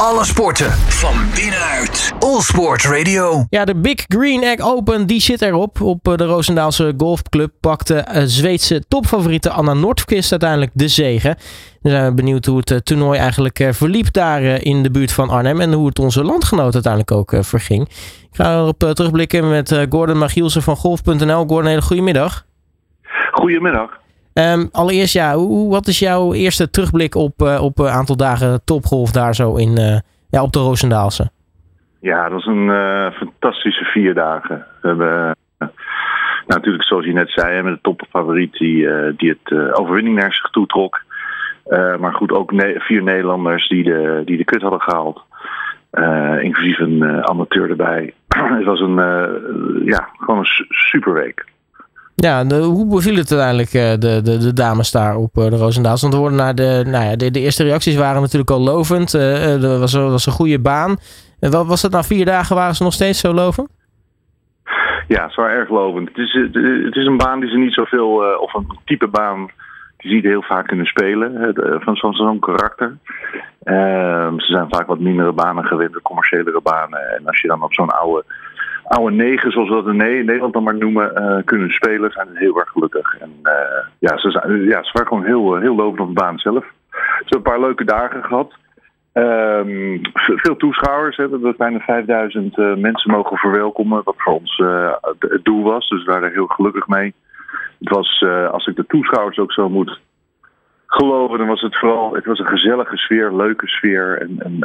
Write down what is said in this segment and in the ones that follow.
Alle sporten van binnenuit. All Sport Radio. Ja, de Big Green Egg Open die zit erop. Op eh, de Roosendaalse Golfclub pakte uh, Zweedse topfavoriete Anna Nordqvist uiteindelijk de zegen. Dan zijn we benieuwd hoe het uh, toernooi eigenlijk verliep daar in de buurt van Arnhem. En hoe het onze landgenoot uiteindelijk ook verging. Ik ga erop terugblikken met Gordon Magielsen van Golf.nl. Gordon, hele goedemiddag. Goedemiddag. Um, allereerst, ja, hoe, wat is jouw eerste terugblik op een op, aantal dagen topgolf daar zo in, ja, op de Roosendaalse? Ja, dat was een uh, fantastische vier dagen. We hebben nou, natuurlijk, zoals je net zei, met de topfavoriet die, die het overwinning naar zich toe trok. maar goed, ook vier Nederlanders die de, die de kut hadden gehaald. inclusief een amateur erbij. het was een, ja, gewoon een super week. Ja, de, hoe beviel het uiteindelijk de, de, de dames daar op de Roosendaals? Want worden naar de, nou ja, de, de, eerste reacties waren natuurlijk al lovend. Uh, er was, was een goede baan. En was het na vier dagen, waren ze nog steeds zo lovend? Ja, is wel erg lovend. Het is, het is een baan die ze niet zoveel, uh, of een type baan die ze niet heel vaak kunnen spelen, van zo'n zo karakter. Uh, ze zijn vaak wat mindere banen gewend, commerciëlere banen. En als je dan op zo'n oude, oude negen, zoals we dat in Nederland dan maar noemen, uh, kunnen spelen, zijn heel erg gelukkig. En uh, ja, ze, zijn, ja, ze waren gewoon heel, heel lovend op de baan zelf. Ze hebben een paar leuke dagen gehad. Um, veel toeschouwers. Hè. We hebben bijna 5000 uh, mensen mogen verwelkomen. Wat voor ons het doel was. Dus we waren er heel gelukkig mee. Het was, als ik de toeschouwers ook zo moet geloven, dan was het vooral. Het was een gezellige sfeer, leuke sfeer en een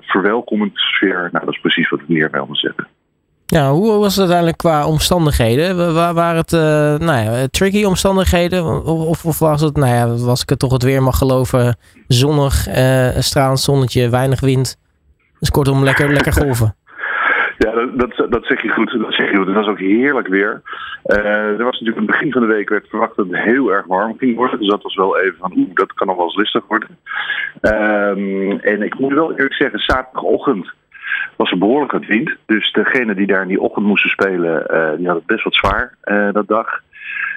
verwelkomend sfeer. Nou, dat is precies wat ik neer wilde zetten. Ja, hoe was het uiteindelijk qua omstandigheden? Waar waren het uh, nou ja, tricky omstandigheden? Of, of, was het, nou ja, was ik het toch het weer mag geloven, zonnig, uh, zonnetje, weinig wind? Dus kortom, lekker, lekker golven. Ja, dat, dat, zeg je goed. Dat zeg je goed. Het was ook heerlijk weer. Uh, er was natuurlijk aan het begin van de week werd verwacht dat het heel erg warm ging worden. Dus dat was wel even van, oeh, dat kan nog wel eens listig worden. Um, en ik moet wel eerlijk zeggen, zaterdagochtend was er behoorlijk wat wind. Dus degene die daar in die ochtend moesten spelen, uh, die hadden het best wat zwaar uh, dat dag.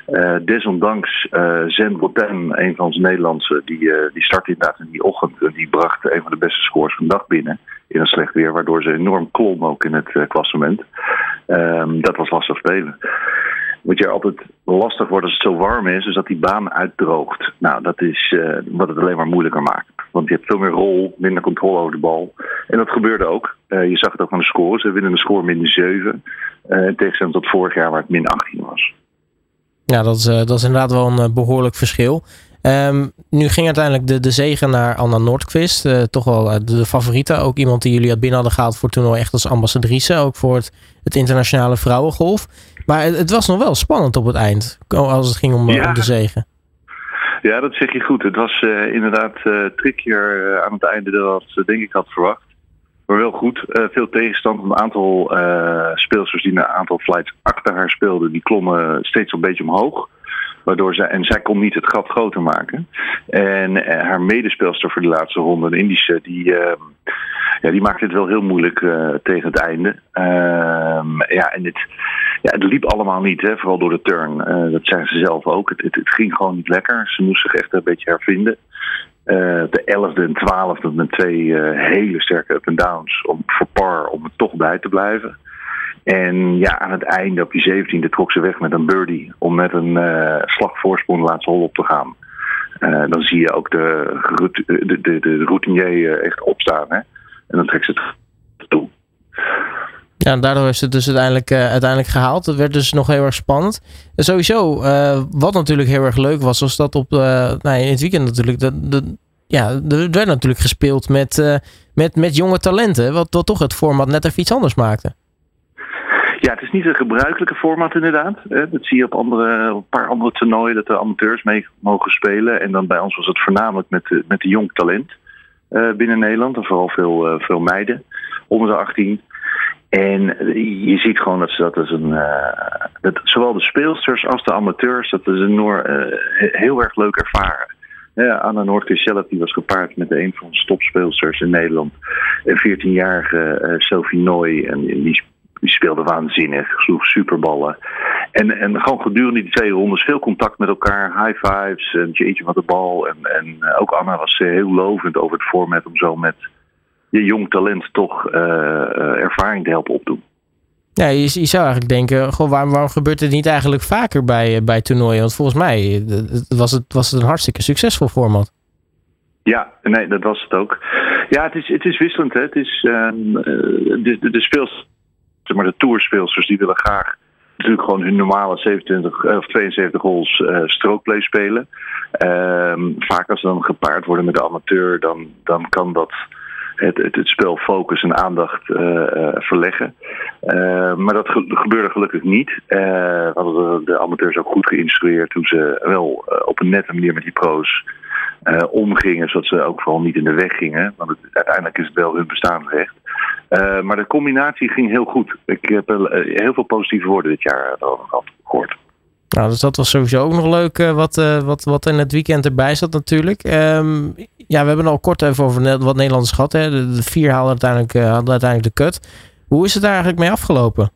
Uh, desondanks uh, Zen een van onze Nederlandse, die, uh, die startte inderdaad in die ochtend. En die bracht een van de beste scores van de dag binnen in een slecht weer. Waardoor ze enorm klom ook in het klassement. Um, dat was lastig spelen. Wat je altijd lastig wordt als het zo warm is, is dat die baan uitdroogt. Nou, dat is wat het alleen maar moeilijker maakt. Want je hebt veel meer rol, minder controle over de bal. En dat gebeurde ook. Uh, je zag het ook aan de score. Ze winnen de score min 7. Uh, in tegenstelling tot vorig jaar waar het min 18 was. Ja, dat is, uh, dat is inderdaad wel een behoorlijk verschil. Um, nu ging uiteindelijk de, de zegen naar Anna Noordqvist. toch wel de, de favoriete. Ook iemand die jullie had binnen hadden gehaald voor het toernooi echt als ambassadrice. Ook voor het, het internationale vrouwengolf. Maar het, het, was nog wel spannend op het eind. Als het ging om, ja. om de zegen. Ja, dat zeg je goed. Het was uh, inderdaad uh, trickier aan het einde dan wat denk ik had verwacht. Maar wel goed. veel tegenstand. Een aantal speelsters die een aantal flights achter haar speelden, die klommen steeds een beetje omhoog. Waardoor zij, en zij kon niet het gat groter maken. En haar medespeelster voor de laatste ronde, de Indische, die, ehm, ja, die maakte het wel heel moeilijk tegen het einde. Ehm, ja, en het, ja, het liep allemaal niet, hè, vooral door de turn. Uh, dat zeggen ze zelf ook. Het, het, ging gewoon niet lekker. Ze moesten zich echt een beetje hervinden. Uh, de 11e en 12e met twee uh, hele sterke up-and-downs om, voor par om er toch bij te blijven. En ja, aan het einde op je 17e trok ze weg met een birdie om met een slag voorsprong de laatste hol op te gaan. dan zie je ook de, de, de, de routinier echt opstaan. Hè? En dan trekt ze het toe. Ja, daardoor is het dus uiteindelijk, uh, uiteindelijk gehaald. Het werd dus nog heel erg spannend. En sowieso, uh, wat natuurlijk heel erg leuk was, was dat op uh, nou, in het weekend natuurlijk. De, ja, er werd natuurlijk gespeeld met, met, met jonge talenten. Wat, wat toch het format net even iets anders maakte. Ja, het is niet een gebruikelijke format inderdaad. Dat zie je op, andere, op een paar andere toernooien dat de amateurs mee mogen spelen. En dan bij ons was het voornamelijk met, de, met de jong talent binnen Nederland. En vooral veel, veel meiden onder de 18. En je ziet gewoon dat ze dat is een. Uh, dat zowel de speelsters als de amateurs, dat is enorm, uh, heel erg leuk ervaren. Ja, Anna Noordkist zelf die was gepaard met een van de topspeelsters in Nederland. Een 14-jarige uh, Sophie Nooy. En die, speelde waanzinnig, sloeg superballen. En, en gewoon gedurende die twee rondes veel contact met elkaar, high fives, en jeetje wat de bal. En, en ook Anna was heel lovend over het format om zo met je jong talent toch ervaring te helpen opdoen. Ja, je, je, zou eigenlijk denken, goh, waarom, waarom gebeurt het niet eigenlijk vaker bij, bij toernooien? Want volgens mij was het, was het een hartstikke succesvol format. Ja, nee, dat was het ook. Ja, het is, het is wisselend. Hè. Het is, uh, de, de, de speels, maar de tourspeelsters die willen graag natuurlijk gewoon hun normale 27 of 72 holes uh, strookplay spelen. Uh, vaak als ze dan gepaard worden met de amateur, dan, dan kan dat het, het, spel focus en aandacht uh, verleggen. maar dat gebeurde gelukkig niet. we hadden de, amateurs ook goed geïnstrueerd hoe ze wel op een nette manier met die pro's omgingen, zodat ze ook vooral niet in de weg gingen. Want het, uiteindelijk is het wel hun bestaansrecht. Uh, maar de combinatie ging heel goed. Ik heb heel veel positieve woorden dit jaar over gehoord. Nou, dus dat was sowieso ook nog leuk wat, wat, wat in het weekend erbij zat natuurlijk. Um, ja, we hebben al kort even over wat Nederlanders gehad. Hè. De, vier haalden uiteindelijk, hadden uiteindelijk de kut. Hoe is het daar eigenlijk mee afgelopen?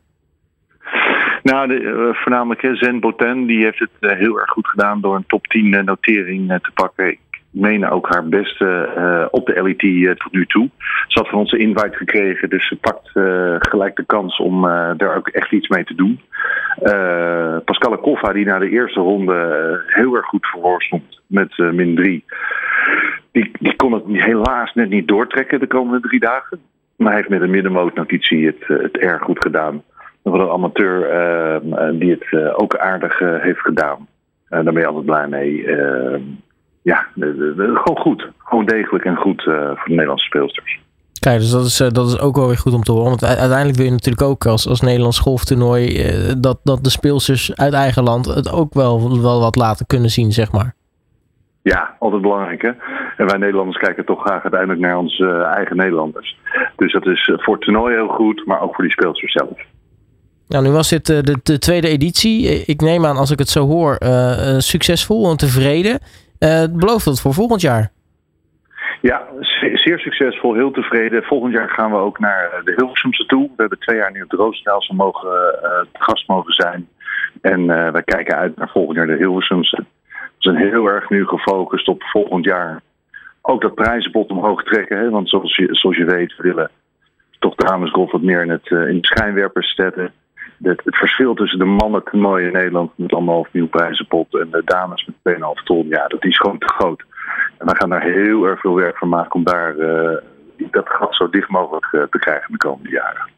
Nou, de, voornamelijk Zen Boten, die heeft het heel erg goed gedaan door een top 10 notering te pakken meen ook haar beste uh, op de LET uh, tot nu toe. Ze had van ons een invite gekregen, dus ze pakt uh, gelijk de kans om daar ook echt iets mee te doen. Pascal Koffa, die na de eerste ronde heel erg goed stond met min 3. Die, die kon het helaas net niet doortrekken de komende drie dagen. Maar hij heeft met een middenmootnotitie het, het erg goed gedaan. Een amateur die het ook aardig heeft gedaan. daar ben je altijd blij mee ja, gewoon goed. Gewoon degelijk en goed uh, voor de Nederlandse speelsters. Kijk, dus dat is, uh, dat is ook wel weer goed om te horen. Want uiteindelijk wil je natuurlijk ook als, als Nederlands golftoernooi uh, dat, dat de speelsters uit eigen land het ook wel, wel wat laten kunnen zien, zeg maar. Ja, altijd belangrijk hè. En wij Nederlanders kijken toch graag uiteindelijk naar onze eigen Nederlanders. Dus dat is voor het toernooi heel goed, maar ook voor die speelsters zelf. Nou, nu was dit de, de tweede editie. Ik neem aan, als ik het zo hoor, succesvol en tevreden. Uh, belooft dat voor volgend jaar? Ja, zeer succesvol, heel tevreden. Volgend jaar gaan we ook naar de Hilversumse toe. We hebben twee jaar nu op de Roosendaalse mogen uh, gast mogen zijn. En uh, wij kijken uit naar volgend jaar de Hilversumse. We zijn heel erg nu gefocust op volgend jaar. Ook dat prijzenbod omhoog trekken. Hè? Want zoals je, zoals je weet, we willen toch de damesgolf wat meer in het, in het schijnwerpers zetten het, het, verschil tussen de mannen toernooi in Nederland met anderhalf miljoen prijzenpot en de dames met 2,5 ton, ja, dat is gewoon te groot. En we gaan daar heel erg veel werk van maken om daar uh, dat gat zo dicht mogelijk uh, te krijgen de komende jaren.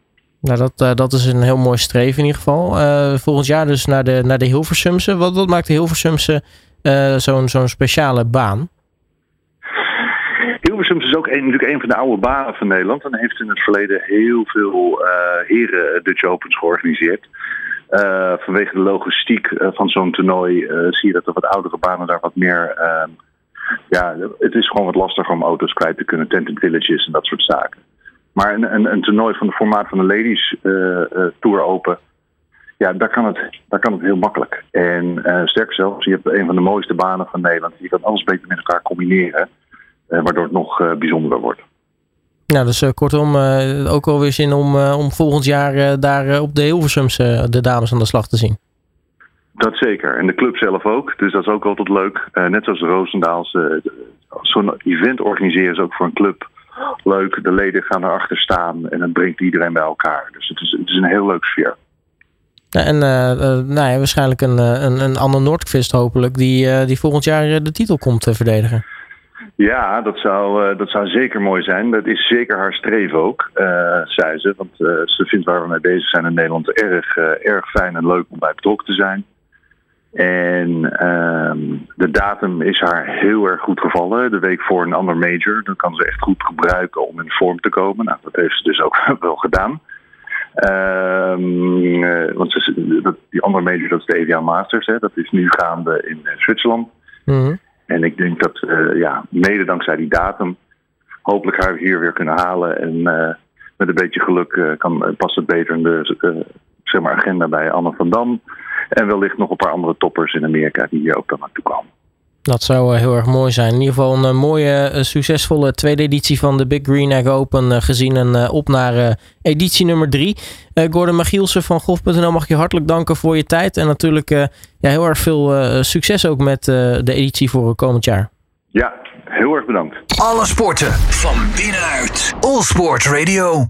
Nou, dat, uh, dat is een heel mooi streven in ieder geval. volgend jaar dus naar de, naar de Hilversumse. Wat, wat maakt de Hilversumse zo'n zo'n speciale baan? Hilversum is ook een, natuurlijk een van de oude banen van Nederland. En heeft in het verleden heel veel uh, heren Dutch Opens georganiseerd. Uh, vanwege de logistiek uh, van zo'n toernooi zie je dat er wat oudere banen daar wat meer. Ehm, ja, het is gewoon wat lastiger om auto's kwijt te kunnen, tented villages en dat soort zaken. Maar een, een, een toernooi van de formaat van de Ladies Tour Open, ja, daar kan het, daar kan het heel makkelijk. En sterker zelfs, je hebt een van de mooiste banen van Nederland. Je kan alles beter met elkaar combineren. Eh, waardoor het nog eh, bijzonderder wordt. Nou, dus kortom, ook alweer zin om, om volgend jaar daar op de Hilversumse de dames aan de slag te zien. Dat zeker. En de club zelf ook. Dus dat is ook altijd leuk. net zoals de Roosendaals. Zo'n event organiseren is ook voor een club leuk. De leden gaan erachter staan en het brengt iedereen bij elkaar. Dus het is, het is een heel leuk sfeer. Ja, en nou ja, waarschijnlijk een, een, een Anne Noordquist hopelijk, die, die volgend jaar de titel komt te verdedigen. Ja, dat zou, uh, dat zou zeker mooi zijn. Dat is zeker haar streven ook, uh, zei ze. Want uh, ze vindt waar we mee bezig zijn in Nederland erg, erg fijn en leuk om bij betrokken te zijn. En ehm, de datum is haar heel erg goed gevallen. De week voor een ander major. Dan kan ze echt goed gebruiken om in vorm te komen. Nou, dat heeft ze dus ook wel gedaan. Um, want ze, die andere major, dat is de EVA Masters. Hè, dat is nu gaande in Zwitserland. Mm en ik denk dat, uh, ja, mede dankzij die datum, hopelijk haar hier weer kunnen halen. En uh, met een beetje geluk uh, kan, past het beter in de zeg maar agenda bij Anne van Dam. En wellicht nog een paar andere toppers in Amerika die hier ook dan naartoe komen. Dat zou heel erg mooi zijn. In ieder geval een mooie, succesvolle tweede editie van de Big Green Egg Open gezien. En op naar editie nummer drie. Gordon Magielsen van Golf.nl mag je hartelijk danken voor je tijd. En natuurlijk ja, heel erg veel succes ook met de editie voor komend jaar. Ja, Heel erg bedankt. Alle sporten van binnenuit. All Sport Radio.